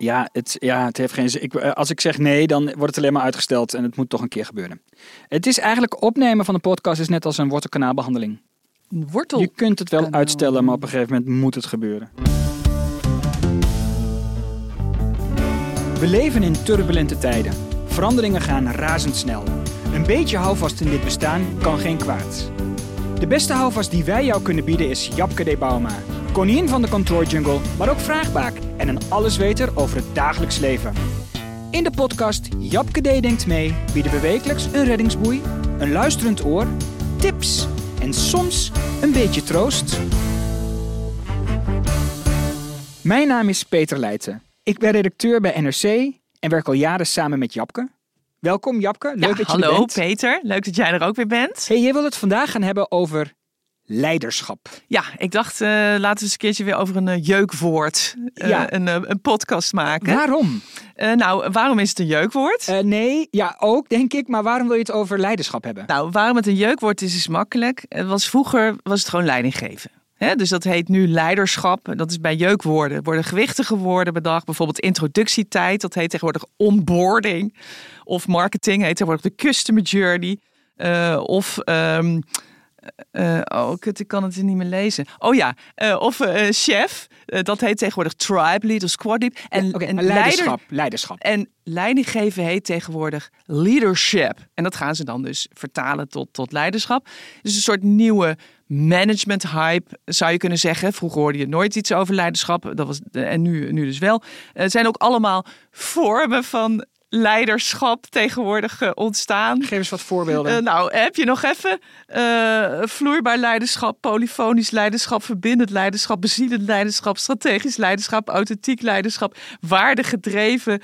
Ja, het, ja, het heeft geen zin. Ik, eh, als ik zeg nee, dan wordt het alleen maar uitgesteld en het moet toch een keer gebeuren. Het is eigenlijk opnemen van een podcast is net als een wortelkanaalbehandeling. Wortel. Je kunt het wel uitstellen, maar op een gegeven moment moet het gebeuren. We leven in turbulente tijden. Veranderingen gaan razendsnel. Een beetje houvast in dit bestaan kan geen kwaad. De beste houvast die wij jou kunnen bieden is Japke de Bauma. Koningin van de kantoorjungle, maar ook vraagbaak en een allesweter over het dagelijks leven. In de podcast Japke D denkt mee bieden we wekelijks een reddingsboei, een luisterend oor, tips en soms een beetje troost. Mijn naam is Peter Leijten. Ik ben redacteur bij NRC en werk al jaren samen met Japke. Welkom Japke, leuk Ja, dat je hallo er bent. Peter, leuk dat jij er ook weer bent. Hey, jij wil het vandaag gaan hebben over leiderschap. Ja, ik dacht, eh, laten we eens een keertje weer over een eh, jeukwoord eh, Ja. een, een podcast maken. Waarom? Nou, waarom is het een jeukwoord? Nee, ja, ook denk ik, maar waarom wil je het over leiderschap hebben? Nou, waarom het een jeukwoord is, is makkelijk. Het was vroeger was het gewoon leiding geven. Hè, dus dat heet nu leiderschap. Dat is bij jeukwoorden. Worden gewichtige woorden bedacht. Bijvoorbeeld introductietijd. Dat heet tegenwoordig onboarding. Of marketing heet tegenwoordig de customer journey. Of... ehm, eh, oh, kut, ik kan het niet meer lezen. Oh ja, eh, of eh, chef. Dat heet tegenwoordig tribe lead of squad lead. En, en leider- leiderschap, leiderschap. en leiding geven heet tegenwoordig leadership. En dat gaan ze dan dus vertalen tot, tot leiderschap. Dus een soort nieuwe management hype zou je kunnen zeggen. Vroeger hoorde je nooit iets over leiderschap. Dat was, en nu, nu dus wel. Het zijn ook allemaal vormen van leiderschap tegenwoordig eh, ontstaan. Geef eens wat voorbeelden. Eh, nou, heb je nog even eh, vloeibaar leiderschap, polyfonisch leiderschap, verbindend leiderschap, bezielend leiderschap, strategisch leiderschap, authentiek leiderschap, waardegedreven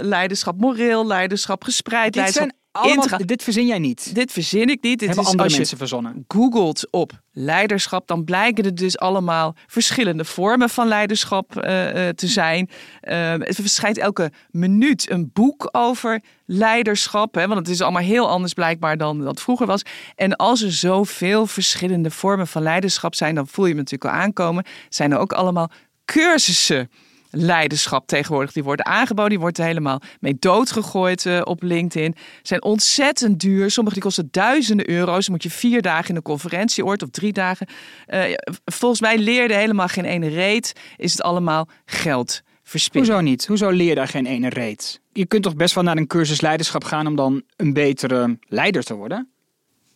leiderschap, moreel leiderschap, gespreid dit leiderschap. Allemaal, dit verzin jij niet. Dit verzin ik niet. Dit hebben is andere als je verzonnen. googelt op leiderschap, dan blijken er dus allemaal verschillende vormen van leiderschap eh, eh, te zijn. Eh, er verschijnt elke minuut een boek over leiderschap, hè, want het is allemaal heel anders blijkbaar dan dat vroeger was. En als er zoveel verschillende vormen van leiderschap zijn, dan voel je hem natuurlijk al aankomen, zijn er ook allemaal cursussen leiderschap tegenwoordig. Die worden aangeboden, die wordt er helemaal mee doodgegooid eh, op LinkedIn. Zijn ontzettend duur. Sommige die kosten duizenden euro's. Dan moet je vier dagen in een conferentieoord of drie dagen. Eh, volgens mij leerde helemaal geen ene reet. Is het allemaal geld verspillen. Hoezo niet? Hoezo leer daar geen ene reet? Je kunt toch best wel naar een cursus leiderschap gaan om dan een betere leider te worden?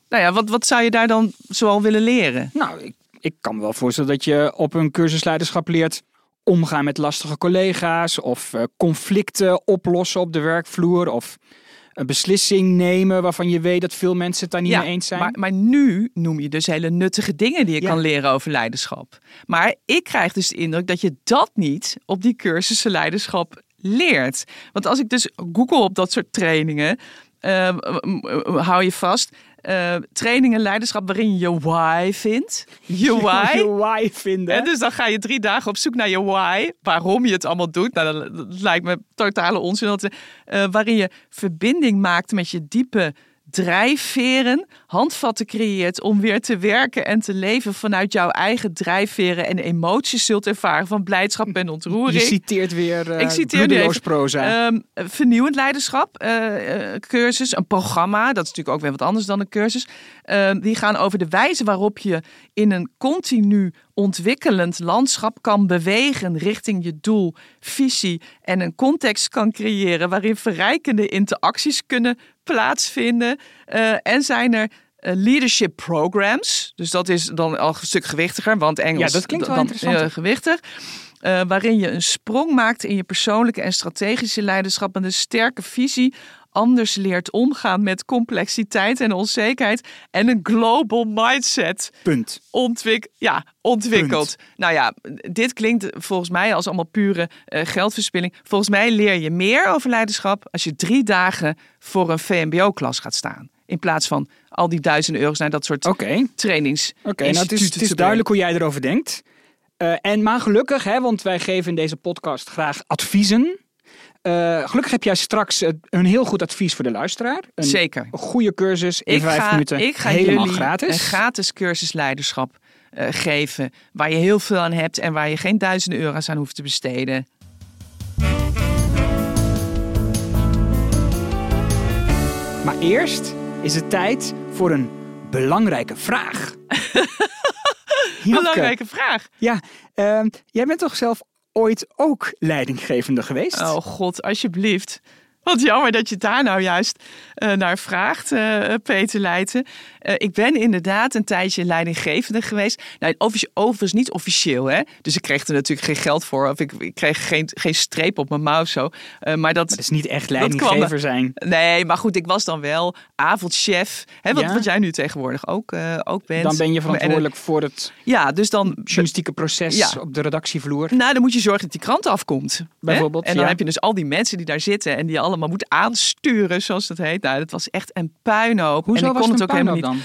Nou ja, wat, wat zou je daar dan zoal willen leren? Nou, ik, ik kan me wel voorstellen dat je op een cursus leiderschap leert omgaan met lastige collega's of eh, conflicten oplossen op de werkvloer of een beslissing nemen waarvan je weet dat veel mensen het daar niet mee eens zijn. Maar, maar nu noem je dus hele nuttige dingen die je Ja. kan leren over leiderschap. Maar ik krijg dus de indruk dat je dat niet op die cursussen leiderschap leert. Want als ik dus google op dat soort trainingen, eh, hou je vast. Eh, trainingen leiderschap waarin je je why vindt. Je why. je why vinden. En dus dan ga je drie dagen op zoek naar je why. Waarom je het allemaal doet. Nou, dat, dat lijkt me totale onzin. Dat, eh, waarin je verbinding maakt met je diepe drijfveren. Handvatten creëert om weer te werken en te leven vanuit jouw eigen drijfveren. En emoties zult ervaren van blijdschap en ontroering. je citeert weer uh, Ik citeer nu even, proza. Ehm, vernieuwend leiderschap, eh, eh, cursus, een programma. Dat is natuurlijk ook weer wat anders dan een cursus. Ehm, die gaan over de wijze waarop je in een continu ontwikkelend landschap kan bewegen richting je doel, visie en een context kan creëren waarin verrijkende interacties kunnen plaatsvinden. Eh, en zijn er eh, leadership programs. Dus dat is dan al een stuk gewichtiger, want Engels Ja, dat klinkt wel dan, interessant. eh, gewichtig. Waarin je een sprong maakt in je persoonlijke en strategische leiderschap en een sterke visie anders leert omgaan met complexiteit en onzekerheid en een global mindset Punt. ontwik ja, ontwikkeld. Nou ja, dit klinkt volgens mij als allemaal pure eh, geldverspilling. Volgens mij leer je meer over leiderschap als je drie dagen voor een VMBO-klas gaat staan. In plaats van al die duizenden euro's naar dat soort Oké. trainings. Oké, nou, het is, het is duidelijk hoe jij erover denkt. Eh, en maar gelukkig, hè, want wij geven in deze podcast graag adviezen. Eh, gelukkig heb jij straks eh, een heel goed advies voor de luisteraar. Een Zeker. goede cursus in Ik vijf ga, minuten. ik ga helemaal jullie gratis. een gratis cursus leiderschap eh, geven. Waar je heel veel aan hebt en waar je geen duizenden euro's aan hoeft te besteden. Maar eerst is het tijd voor een belangrijke vraag. Belangrijke vraag. Ja, ehm, jij bent toch zelf ooit ook leidinggevende geweest? Oh god, alsjeblieft. Wat jammer dat je daar nou juist eh, naar vraagt, eh, Peter Leijten. Eh, ik ben inderdaad een tijdje leidinggevende geweest. Nou, overigens niet officieel, hè. Dus ik kreeg er natuurlijk geen geld voor. Of ik, ik kreeg geen, geen streep op mijn mouw zo. Eh, maar dat, is niet echt kwam leidinggever er- zijn. Nee, maar goed, ik was dan wel avondchef. Hè, wat, Ja. wat jij nu tegenwoordig ook, eh, ook bent. Dan ben je En, verantwoordelijk voor het eh, Ja, dus dan... journalistieke proces Ja. op de redactievloer. Nou, dan moet je zorgen dat die krant afkomt. hè? Bijvoorbeeld, En dan ja. heb je dus al die mensen die daar zitten en die je allemaal moet aansturen, zoals dat heet. Nou, dat was echt een puinhoop. Hoezo en ik kon het ook helemaal niet. dan?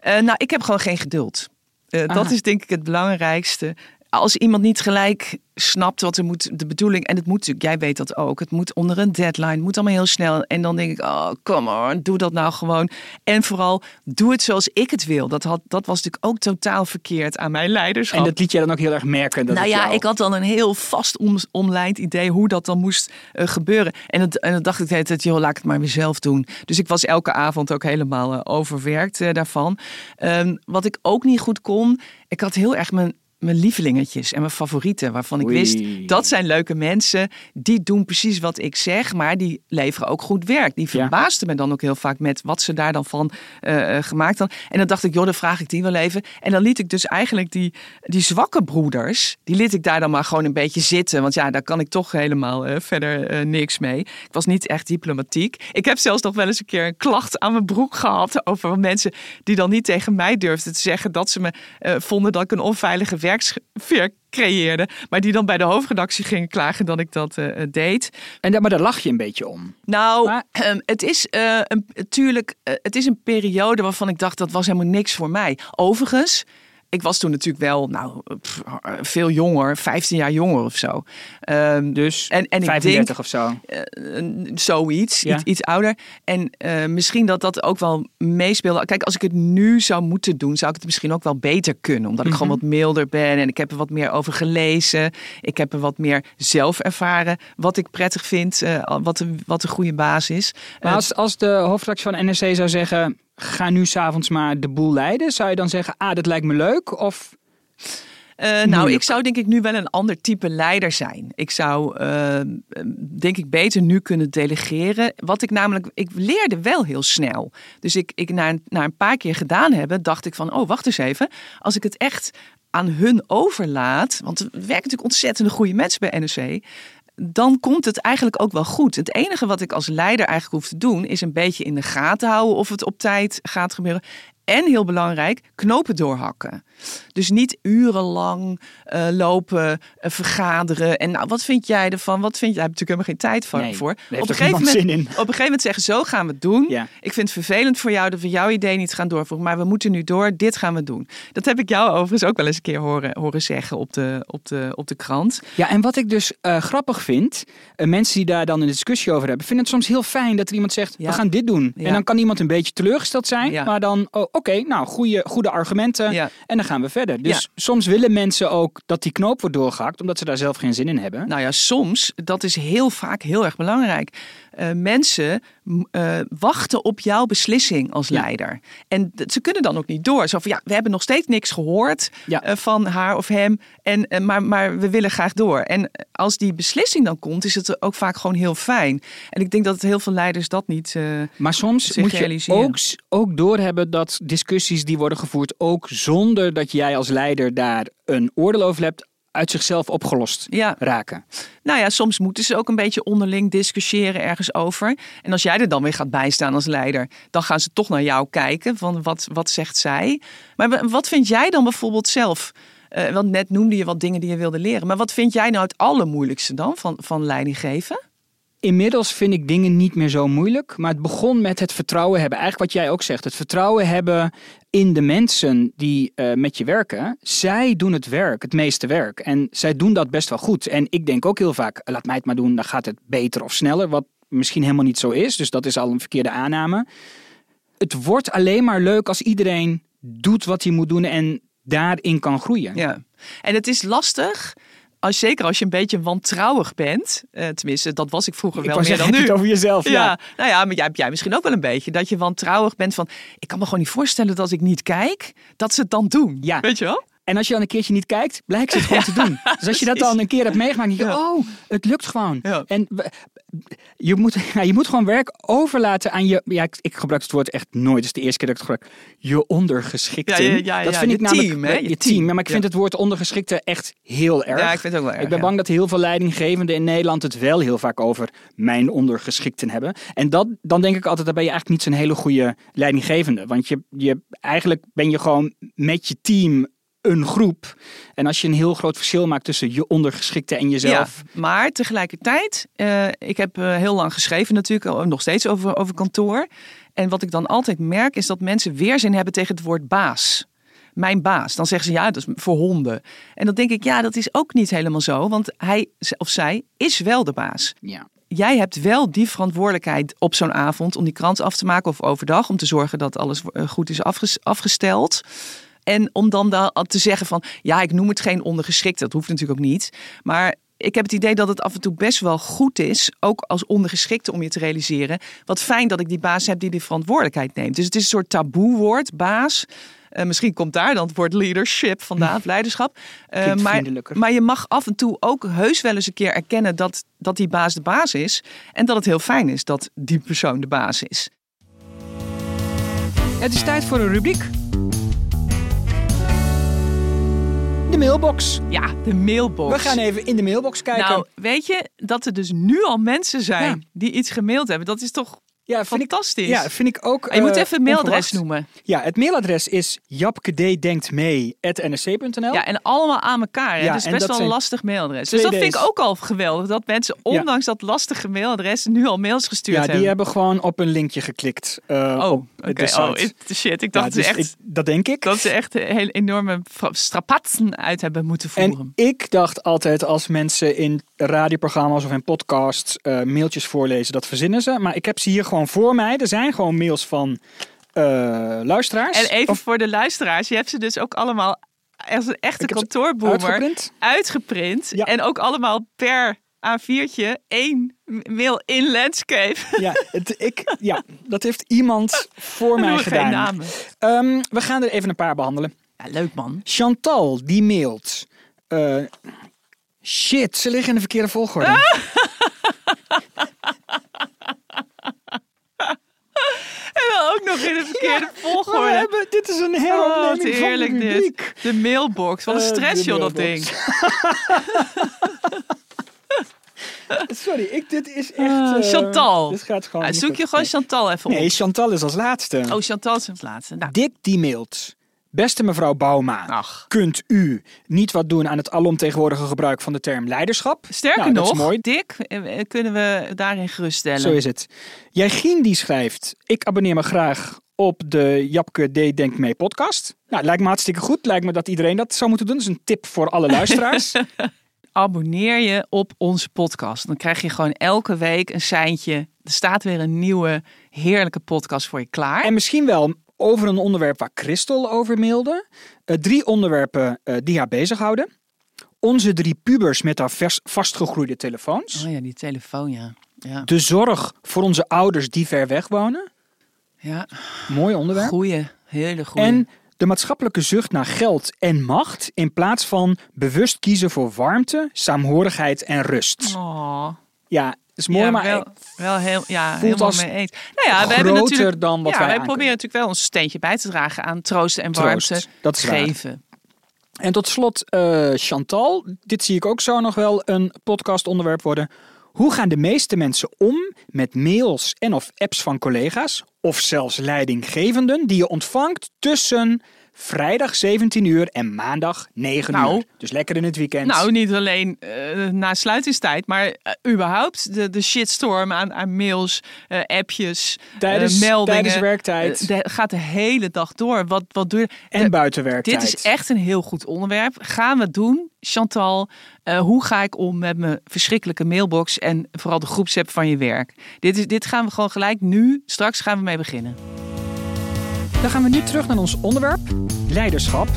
Eh, nou, ik heb gewoon geen geduld. Eh, dat is denk ik het belangrijkste. Als iemand niet gelijk snapt wat er moet, de bedoeling, en het moet natuurlijk, jij weet dat ook, het moet onder een deadline, het moet allemaal heel snel. En dan denk ik, oh, come on, doe dat nou gewoon. En vooral, doe het zoals ik het wil. Dat, had, dat was natuurlijk ook totaal verkeerd aan mijn leiderschap. En dat liet jij dan ook heel erg merken. Dat Nou ja, jou- ik had dan een heel vast om, omlijnd idee hoe dat dan moest eh, gebeuren. En, het, en dan dacht ik de hele tijd, joh, laat ik het maar weer zelf doen. Dus ik was elke avond ook helemaal eh, overwerkt eh, daarvan. Ehm, wat ik ook niet goed kon, ik had heel erg mijn, mijn lievelingetjes en mijn favorieten. Waarvan ik Oei. wist, dat zijn leuke mensen. Die doen precies wat ik zeg, maar die leveren ook goed werk. Die Ja. verbaasden me dan ook heel vaak met wat ze daar dan van eh, eh, gemaakt hadden. En dan dacht ik, joh, dan vraag ik die wel even. En dan liet ik dus eigenlijk die, die zwakke broeders, die liet ik daar dan maar gewoon een beetje zitten. Want ja, daar kan ik toch helemaal eh, verder niks mee. Ik was niet echt diplomatiek. Ik heb zelfs nog wel eens een keer een klacht aan mijn broek gehad over mensen die dan niet tegen mij durfden te zeggen dat ze me vonden dat ik een onveilige werksfeer creëerde. Maar die dan bij de hoofdredactie gingen klagen dat ik dat eh, deed. En maar daar lach je een beetje om. Nou, Maar- ehm, het is eh, een, natuurlijk, eh, het is een periode waarvan ik dacht dat was helemaal niks voor mij. Overigens, ik was toen natuurlijk wel, nou, pff, veel jonger, 15 jaar jonger of zo. Ehm, Dus en, en ik 35 denk, of zo. eh, zoiets, Ja. iets, iets ouder. En eh, misschien dat dat ook wel meespeelde. Kijk, als ik het nu zou moeten doen, zou ik het misschien ook wel beter kunnen. Omdat ik Mhm. gewoon wat milder ben en ik heb er wat meer over gelezen. Ik heb er wat meer zelf ervaren wat ik prettig vind, eh, wat, een, wat goede basis is. Maar als, als de hoofdredactie van NRC zou zeggen... ga nu s'avonds maar de boel leiden... zou je dan zeggen, ah, dat lijkt me leuk? Of Eh, nou, ik zou denk ik nu wel een ander type leider zijn. Ik zou eh, denk ik beter nu kunnen delegeren. Wat ik namelijk, ik leerde wel heel snel. Dus ik, ik na, een- na een paar keer gedaan hebben, dacht ik van, oh wacht eens even. Als ik het echt aan hun overlaat, want er werken natuurlijk ontzettend goede mensen bij NRC. Dan komt het eigenlijk ook wel goed. Het enige wat ik als leider eigenlijk hoef te doen, is een beetje in de gaten houden of het op tijd gaat gebeuren. En heel belangrijk, knopen doorhakken. Dus niet urenlang eh, lopen, eh, vergaderen. En nou, wat vind jij ervan? Wat vind jij? Daar heb je natuurlijk helemaal geen tijd voor. Nee, voor. Op, een gegeven moment, zin in. op een gegeven moment zeggen, zo gaan we het doen. Ja. Ik vind het vervelend voor jou dat we jouw idee niet gaan doorvoeren. Maar we moeten nu door, dit gaan we doen. Dat heb ik jou overigens ook wel eens een keer horen, horen zeggen op de, op, de, op de krant. Ja, en wat ik dus eh, grappig vind, mensen die daar dan een discussie over hebben, vinden het soms heel fijn dat er iemand zegt, Ja. we gaan dit doen. Ja. En dan kan iemand een beetje teleurgesteld zijn, maar dan, oh, oké, nou, goede, goede argumenten Ja. en dan gaan we verder. Dus soms willen mensen ook dat die knoop wordt doorgehakt, omdat ze daar zelf geen zin in hebben. Nou ja, soms, dat is heel vaak heel erg belangrijk. Eh, mensen eh, wachten op jouw beslissing als Ja. leider. En ze kunnen dan ook niet door. Zo van ja, we hebben nog steeds niks gehoord Ja. eh, van haar of hem. En, maar, maar we willen graag door. En als die beslissing dan komt, is het ook vaak gewoon heel fijn. En ik denk dat heel veel leiders dat niet. Maar soms moet je realiseren. ook, ook doorhebben dat discussies die worden gevoerd, ook zonder dat jij als leider daar een oordeel over hebt, uit zichzelf opgelost ja, raken. nou ja, soms moeten ze ook een beetje onderling discussiëren ergens over. En als jij er dan weer gaat bijstaan als leider, dan gaan ze toch naar jou kijken van wat, wat zegt zij. Maar wa- wat vind jij dan bijvoorbeeld zelf? Eh, want net noemde je wat dingen die je wilde leren. Maar wat vind jij nou het allermoeilijkste dan van, van leiding geven? Inmiddels vind ik dingen niet meer zo moeilijk, maar het begon met het vertrouwen hebben. Eigenlijk wat jij ook zegt, het vertrouwen hebben in de mensen die eh, met je werken. Zij doen het werk, het meeste werk. En zij doen dat best wel goed. En ik denk ook heel vaak, laat mij het maar doen, dan gaat het beter of sneller. Wat misschien helemaal niet zo is, dus dat is al een verkeerde aanname. Het wordt alleen maar leuk als iedereen doet wat hij moet doen en daarin kan groeien. Ja. En het is lastig, als, zeker als je een beetje wantrouwig bent. Eh, tenminste, dat was ik vroeger Ik wel meer zeggen, dan nu. het over jezelf? Ja, ja. nou ja, maar jij, jij misschien ook wel een beetje. Dat je wantrouwig bent van, ik kan me gewoon niet voorstellen dat als ik niet kijk, dat ze het dan doen. Ja. Weet je wel? En als je dan een keertje niet kijkt, blijkt ze het gewoon te doen. Dus als je dat dan een keer hebt meegemaakt, dan denk je, Ja. oh, het lukt gewoon. Ja. En je moet, ja, je moet gewoon werk overlaten aan je, ja, ik, ik gebruik het woord echt nooit, het is de eerste keer dat ik het gebruik, je ondergeschikten. Ja, ja, ja, dat vind ik namelijk, team, hè, je, je team. maar ik vind het woord ondergeschikte echt heel erg. Ja, ik vind het ook wel erg. Ik ben bang dat heel veel leidinggevenden in Nederland het wel heel vaak over mijn ondergeschikten hebben. En dat, dan denk ik altijd, dan ben je eigenlijk niet zo'n hele goede leidinggevende. Want je, je, eigenlijk ben je gewoon met je team een groep. En als je een heel groot verschil maakt tussen je ondergeschikte en jezelf. Ja, maar tegelijkertijd, eh, ik heb eh, heel lang geschreven natuurlijk, eh, nog steeds over, over kantoor. En wat ik dan altijd merk is dat mensen weerzin hebben tegen het woord baas. Mijn baas. Dan zeggen ze ja, dat is voor honden. En dan denk ik, ja, dat is ook niet helemaal zo. Want hij of zij is wel de baas. Ja. Jij hebt wel die verantwoordelijkheid op zo'n avond om die krant af te maken of overdag. Om te zorgen dat alles goed is afges- afgesteld. En om dan da- te zeggen van, ja, ik noem het geen ondergeschikte. Dat hoeft natuurlijk ook niet. Maar ik heb het idee dat het af en toe best wel goed is, ook als ondergeschikte om je te realiseren. Wat fijn dat ik die baas heb die die verantwoordelijkheid neemt. Dus het is een soort taboewoord, baas. Eh, misschien komt daar dan het woord leadership vandaan, of leiderschap. Eh, Klinkt maar, vriendelijker. maar je mag af en toe ook heus wel eens een keer erkennen dat, dat die baas de baas is. En dat het heel fijn is dat die persoon de baas is. Het is tijd voor een rubriek. De mailbox. Ja, de mailbox. We gaan even in de mailbox kijken. Nou, weet je dat er dus nu al mensen zijn Ja. die iets gemaild hebben? Dat is toch ja, vind ik, fantastisch? ja, vind ik ook. je moet eh, even een mailadres noemen. Ja, het mailadres is japkedenktmee.nsc.nl. Ja, en allemaal aan elkaar. Hè? Ja, dus best dat wel een lastig mailadres. Dus dat vind ik ook al geweldig. Dat mensen, ondanks dat lastige mailadres, nu al mails gestuurd Ja, die hebben. hebben gewoon op een linkje geklikt. eh, Oh, oké. Oh, it- shit. Ik Ja, dacht dus echt ik- dat denk ik. dat ze echt heel enorme strapatsen uit hebben moeten voeren. En ik dacht altijd als mensen in radioprogramma's of in podcasts eh, mailtjes voorlezen, dat verzinnen ze. Maar ik heb ze hier gewoon voor mij. Er zijn gewoon mails van eh, luisteraars. En even Of voor de luisteraars, je hebt ze dus ook allemaal als een echte kantoorboomer uitgeprint. uitgeprint. Ja. En ook allemaal per A4'tje één mail in landscape. Ja, het, ik, ja, dat heeft iemand voor mij gedaan. Ehm, we gaan er even een paar behandelen. Ja, leuk man. Chantal, die mailt. eh, shit, ze liggen in de verkeerde volgorde. En dan ook nog in de verkeerde Maar we volgorde. hebben, dit is een Oh, heropneming wat van de dit. rubriek. De mailbox. Wat een Eh, stress joh, dat ding. Sorry, ik, dit is echt... Ah, eh, Chantal. Dit gaat gewoon Ah, zoek goed. je gewoon Nee. Chantal even Nee, op. Chantal is als laatste. Oh, Chantal is het laatste. Nou, Dick die mailt. Beste mevrouw Bauma, ach. kunt u niet wat doen aan het alomtegenwoordige gebruik van de term leiderschap? Sterker Nou, dat nog, is mooi. Dick, eh, eh, kunnen we daarin geruststellen. Zo is het. Jij die schrijft, ik abonneer me graag op de Japke D Denk Mee podcast. Nou, lijkt me hartstikke goed. Lijkt me dat iedereen dat zou moeten doen. Dat is een tip voor alle luisteraars. Abonneer je op onze podcast. Dan krijg je gewoon elke week een seintje. Er staat weer een nieuwe heerlijke podcast voor je klaar. en misschien wel over een onderwerp waar Christel over mailde. Eh, drie onderwerpen eh, die haar bezighouden. Onze drie pubers met haar vers, vastgegroeide telefoons. Oh ja, die telefoon, ja. Ja. De zorg voor onze ouders die ver weg wonen. Ja, Mooi onderwerp. goeie. Hele goeie. En de maatschappelijke zucht naar geld en macht in plaats van bewust kiezen voor warmte, saamhorigheid en rust. Oh. Ja, is mooi, ja, maar wel, wel heel, ja, voelt helemaal als mee eens. Nou ja, we hebben natuurlijk, dan wat ja, wij proberen natuurlijk wel ons steentje bij te dragen aan troosten en Troost, warmte dat is waar. geven. En tot slot, eh, Chantal, dit zie ik ook zo nog wel een podcastonderwerp worden. Hoe gaan de meeste mensen om met mails en of apps van collega's, of zelfs leidinggevenden, die je ontvangt tussen vrijdag 17 uur en maandag 9 Nou. uur? Dus lekker in het weekend. Nou, niet alleen eh, na sluitingstijd, maar eh, überhaupt de, de shitstorm aan, aan mails, eh, appjes, tijdens, meldingen. tijdens werktijd de- gaat de hele dag door. Wat, wat doe je? en de- buiten werktijd. Dit is echt een heel goed onderwerp. Gaan we het doen, Chantal? Hoe ga ik om met mijn verschrikkelijke mailbox en vooral de groepsapp van je werk? Dit, is, dit gaan we gewoon gelijk nu, straks gaan we mee beginnen. Dan gaan we nu terug naar ons onderwerp, leiderschap.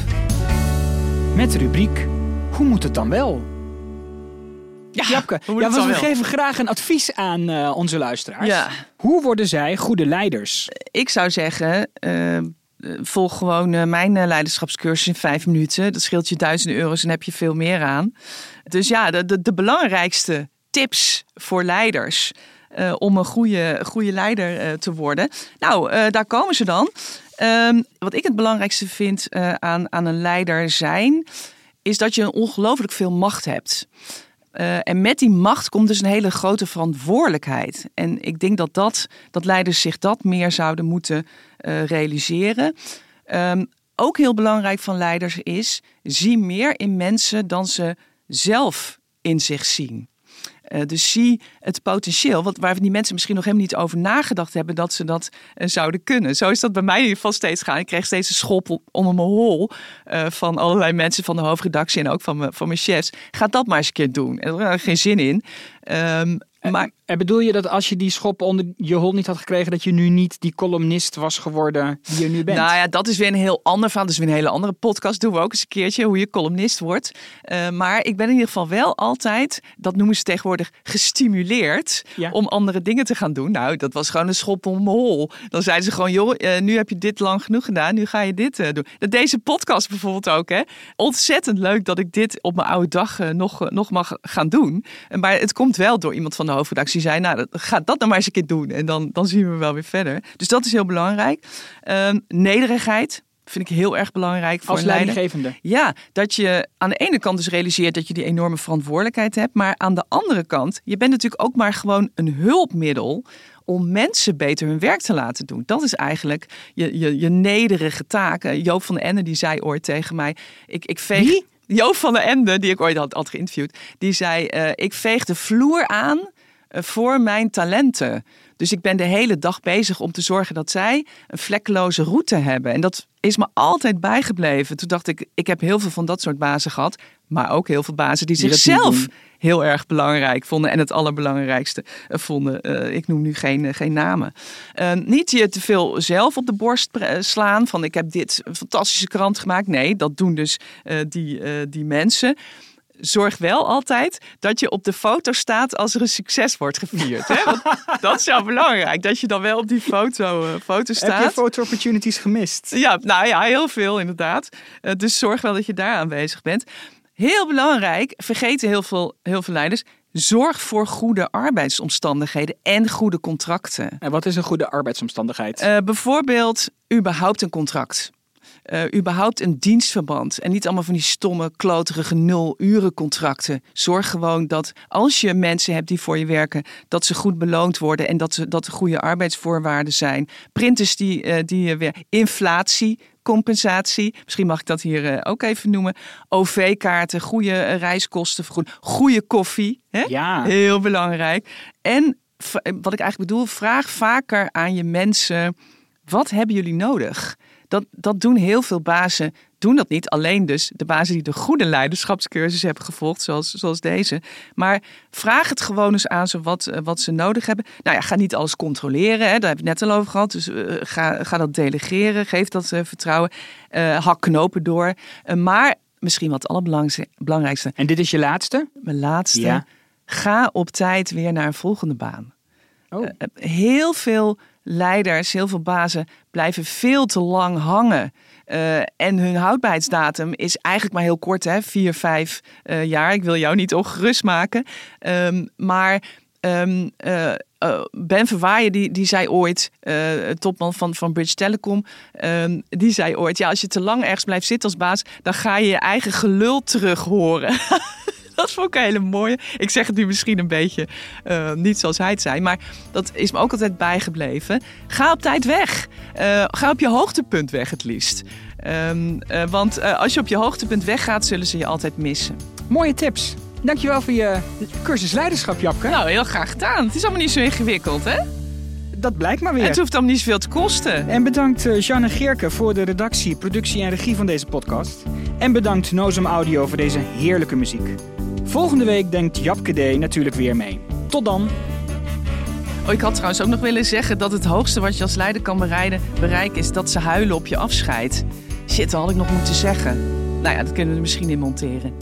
Met de rubriek, hoe moet het dan wel? Ja, Japke, we wel? geven graag een advies aan eh, onze luisteraars. Ja. Hoe worden zij goede leiders? Ik zou zeggen, eh, volg gewoon eh, mijn leiderschapscursus in vijf minuten. Dat scheelt je duizenden euro's en heb je veel meer aan. Dus ja, de, de, de belangrijkste tips voor leiders eh, om een goede, goede leider eh, te worden. Nou, eh, daar komen ze dan. Ehm, wat ik het belangrijkste vind aan, aan een leider zijn, is dat je ongelooflijk veel macht hebt. En met die macht komt dus een hele grote verantwoordelijkheid. En ik denk dat, dat, dat leiders zich dat meer zouden moeten realiseren. Ehm, ook heel belangrijk van leiders is, zie meer in mensen dan ze zelf in zich zien. Eh, dus zie het potentieel, wat, waar die mensen misschien nog helemaal niet over nagedacht hebben dat ze dat eh, zouden kunnen. Zo is dat bij mij in ieder geval steeds gaan. Ik kreeg steeds een schop op- onder mijn hol eh, van allerlei mensen van de hoofdredactie en ook van, mijn- van mijn chefs. Ga dat maar eens een keer doen. En daar had ik geen zin in. Ehm, maar En bedoel je dat als je die schop onder je hol niet had gekregen, dat je nu niet die columnist was geworden die je nu bent? Nou ja, dat is weer een heel ander verhaal. Dat is weer een hele andere podcast. Doen we ook eens een keertje hoe je columnist wordt. Eh, maar ik ben in ieder geval wel altijd, dat noemen ze tegenwoordig, gestimuleerd Ja. om andere dingen te gaan doen. Nou, dat was gewoon een schop om mijn hol. Dan zeiden ze gewoon, joh, eh, nu heb je dit lang genoeg gedaan. Nu ga je dit eh, doen. Dat Deze podcast bijvoorbeeld ook, hè. Ontzettend leuk dat ik dit op mijn oude dag nog, nog mag gaan doen. En Maar het komt wel door iemand van de hoofdredactie zei, nou, dat- ga dat nou maar eens een keer doen. En dan, dan zien we wel weer verder. Dus dat is heel belangrijk. Ehm, nederigheid vind ik heel erg belangrijk voor als een leidinggevende. Ja, dat je aan de ene kant dus realiseert dat je die enorme verantwoordelijkheid hebt. Maar aan de andere kant, je bent natuurlijk ook maar gewoon een hulpmiddel om mensen beter hun werk te laten doen. Dat is eigenlijk je, je, je nederige taak. Eh, Joop van den Ende die zei ooit tegen mij... Ik, ik veeg... Wie? Joop van den Ende, die ik ooit had, had geïnterviewd. Die zei, eh, ik veeg de vloer aan voor mijn talenten. Dus ik ben de hele dag bezig om te zorgen dat zij een vlekkeloze route hebben. En dat is me altijd bijgebleven. Toen dacht ik, ik heb heel veel van dat soort bazen gehad. Maar ook heel veel bazen die zichzelf heel erg belangrijk vonden. En het allerbelangrijkste eh, vonden. Eh, ik noem nu geen, eh, geen namen. Eh, niet je te veel zelf op de borst eh, slaan. Van ik heb dit een fantastische krant gemaakt. Nee, dat doen dus eh, die, eh, die mensen zorg wel altijd dat je op de foto staat als er een succes wordt gevierd. Hè? Want dat is wel belangrijk, dat je dan wel op die foto, eh, foto Heb je staat. foto opportunities gemist? Ja, nou ja, heel veel inderdaad. Eh, dus zorg wel dat je daar aanwezig bent. Heel belangrijk, vergeten heel veel, heel veel leiders, zorg voor goede arbeidsomstandigheden en goede contracten. En wat is een goede arbeidsomstandigheid? Eh, bijvoorbeeld überhaupt een contract. Eh, überhaupt een dienstverband. En niet allemaal van die stomme, kloterige nul-uren contracten. Zorg gewoon dat als je mensen hebt die voor je werken, dat ze goed beloond worden en dat, ze, dat er goede arbeidsvoorwaarden zijn. Printers die, eh, die weer inflatie. Compensatie, misschien mag ik dat hier eh, ook even noemen. OV-kaarten, goede reiskosten, vergoed- goede koffie. Hè? Ja. Heel belangrijk. En wat ik eigenlijk bedoel, vraag vaker aan je mensen: wat hebben jullie nodig? Dat, dat doen heel veel bazen, doen dat niet. Alleen dus de bazen die de goede leiderschapscursus hebben gevolgd, zoals, zoals deze. Maar vraag het gewoon eens aan ze wat, eh, wat ze nodig hebben. Nou ja, ga niet alles controleren, hè, daar heb ik het net al over gehad. Dus eh, ga, ga dat delegeren, geef dat eh, vertrouwen. Hak knopen door. Maar misschien wat het allerbelangrijkste, En dit is je laatste? mijn laatste. Ja. Ga op tijd weer naar een volgende baan. Oh. Heel veel leiders, heel veel bazen blijven veel te lang hangen. Eh, en hun houdbaarheidsdatum is eigenlijk maar heel kort, hè? vier, vijf eh, jaar. Ik wil jou niet ongerust maken. Ehm, maar ehm, eh, eh, Ben Verwaaien die, die zei ooit, topman van, van Bridge Telecom, ehm, die zei ooit: ja, als je te lang ergens blijft zitten als baas, dan ga je je eigen gelul terug horen. Dat vond ik een hele mooie. Ik zeg het nu misschien een beetje eh, niet zoals hij het zei, maar dat is me ook altijd bijgebleven. Ga op tijd weg. Eh, ga op je hoogtepunt weg het liefst. Ehm, eh, want als je op je hoogtepunt weggaat, zullen ze je altijd missen. Mooie tips. Dankjewel voor je cursus leiderschap, Japke. Nou, heel graag gedaan. Het is allemaal niet zo ingewikkeld, hè? Dat blijkt maar En weer. het hoeft allemaal niet zoveel te kosten. En bedankt Jeanne Geerke voor de redactie, productie en regie van deze podcast. En bedankt Nozem Audio voor deze heerlijke muziek. Volgende week denkt Japke D natuurlijk weer mee. Tot dan. Oh, ik had trouwens ook nog willen zeggen dat het hoogste wat je als leider kan bereiden, bereiken is dat ze huilen op je afscheid. Shit, dat had ik nog moeten zeggen. Nou ja, dat kunnen we misschien in monteren.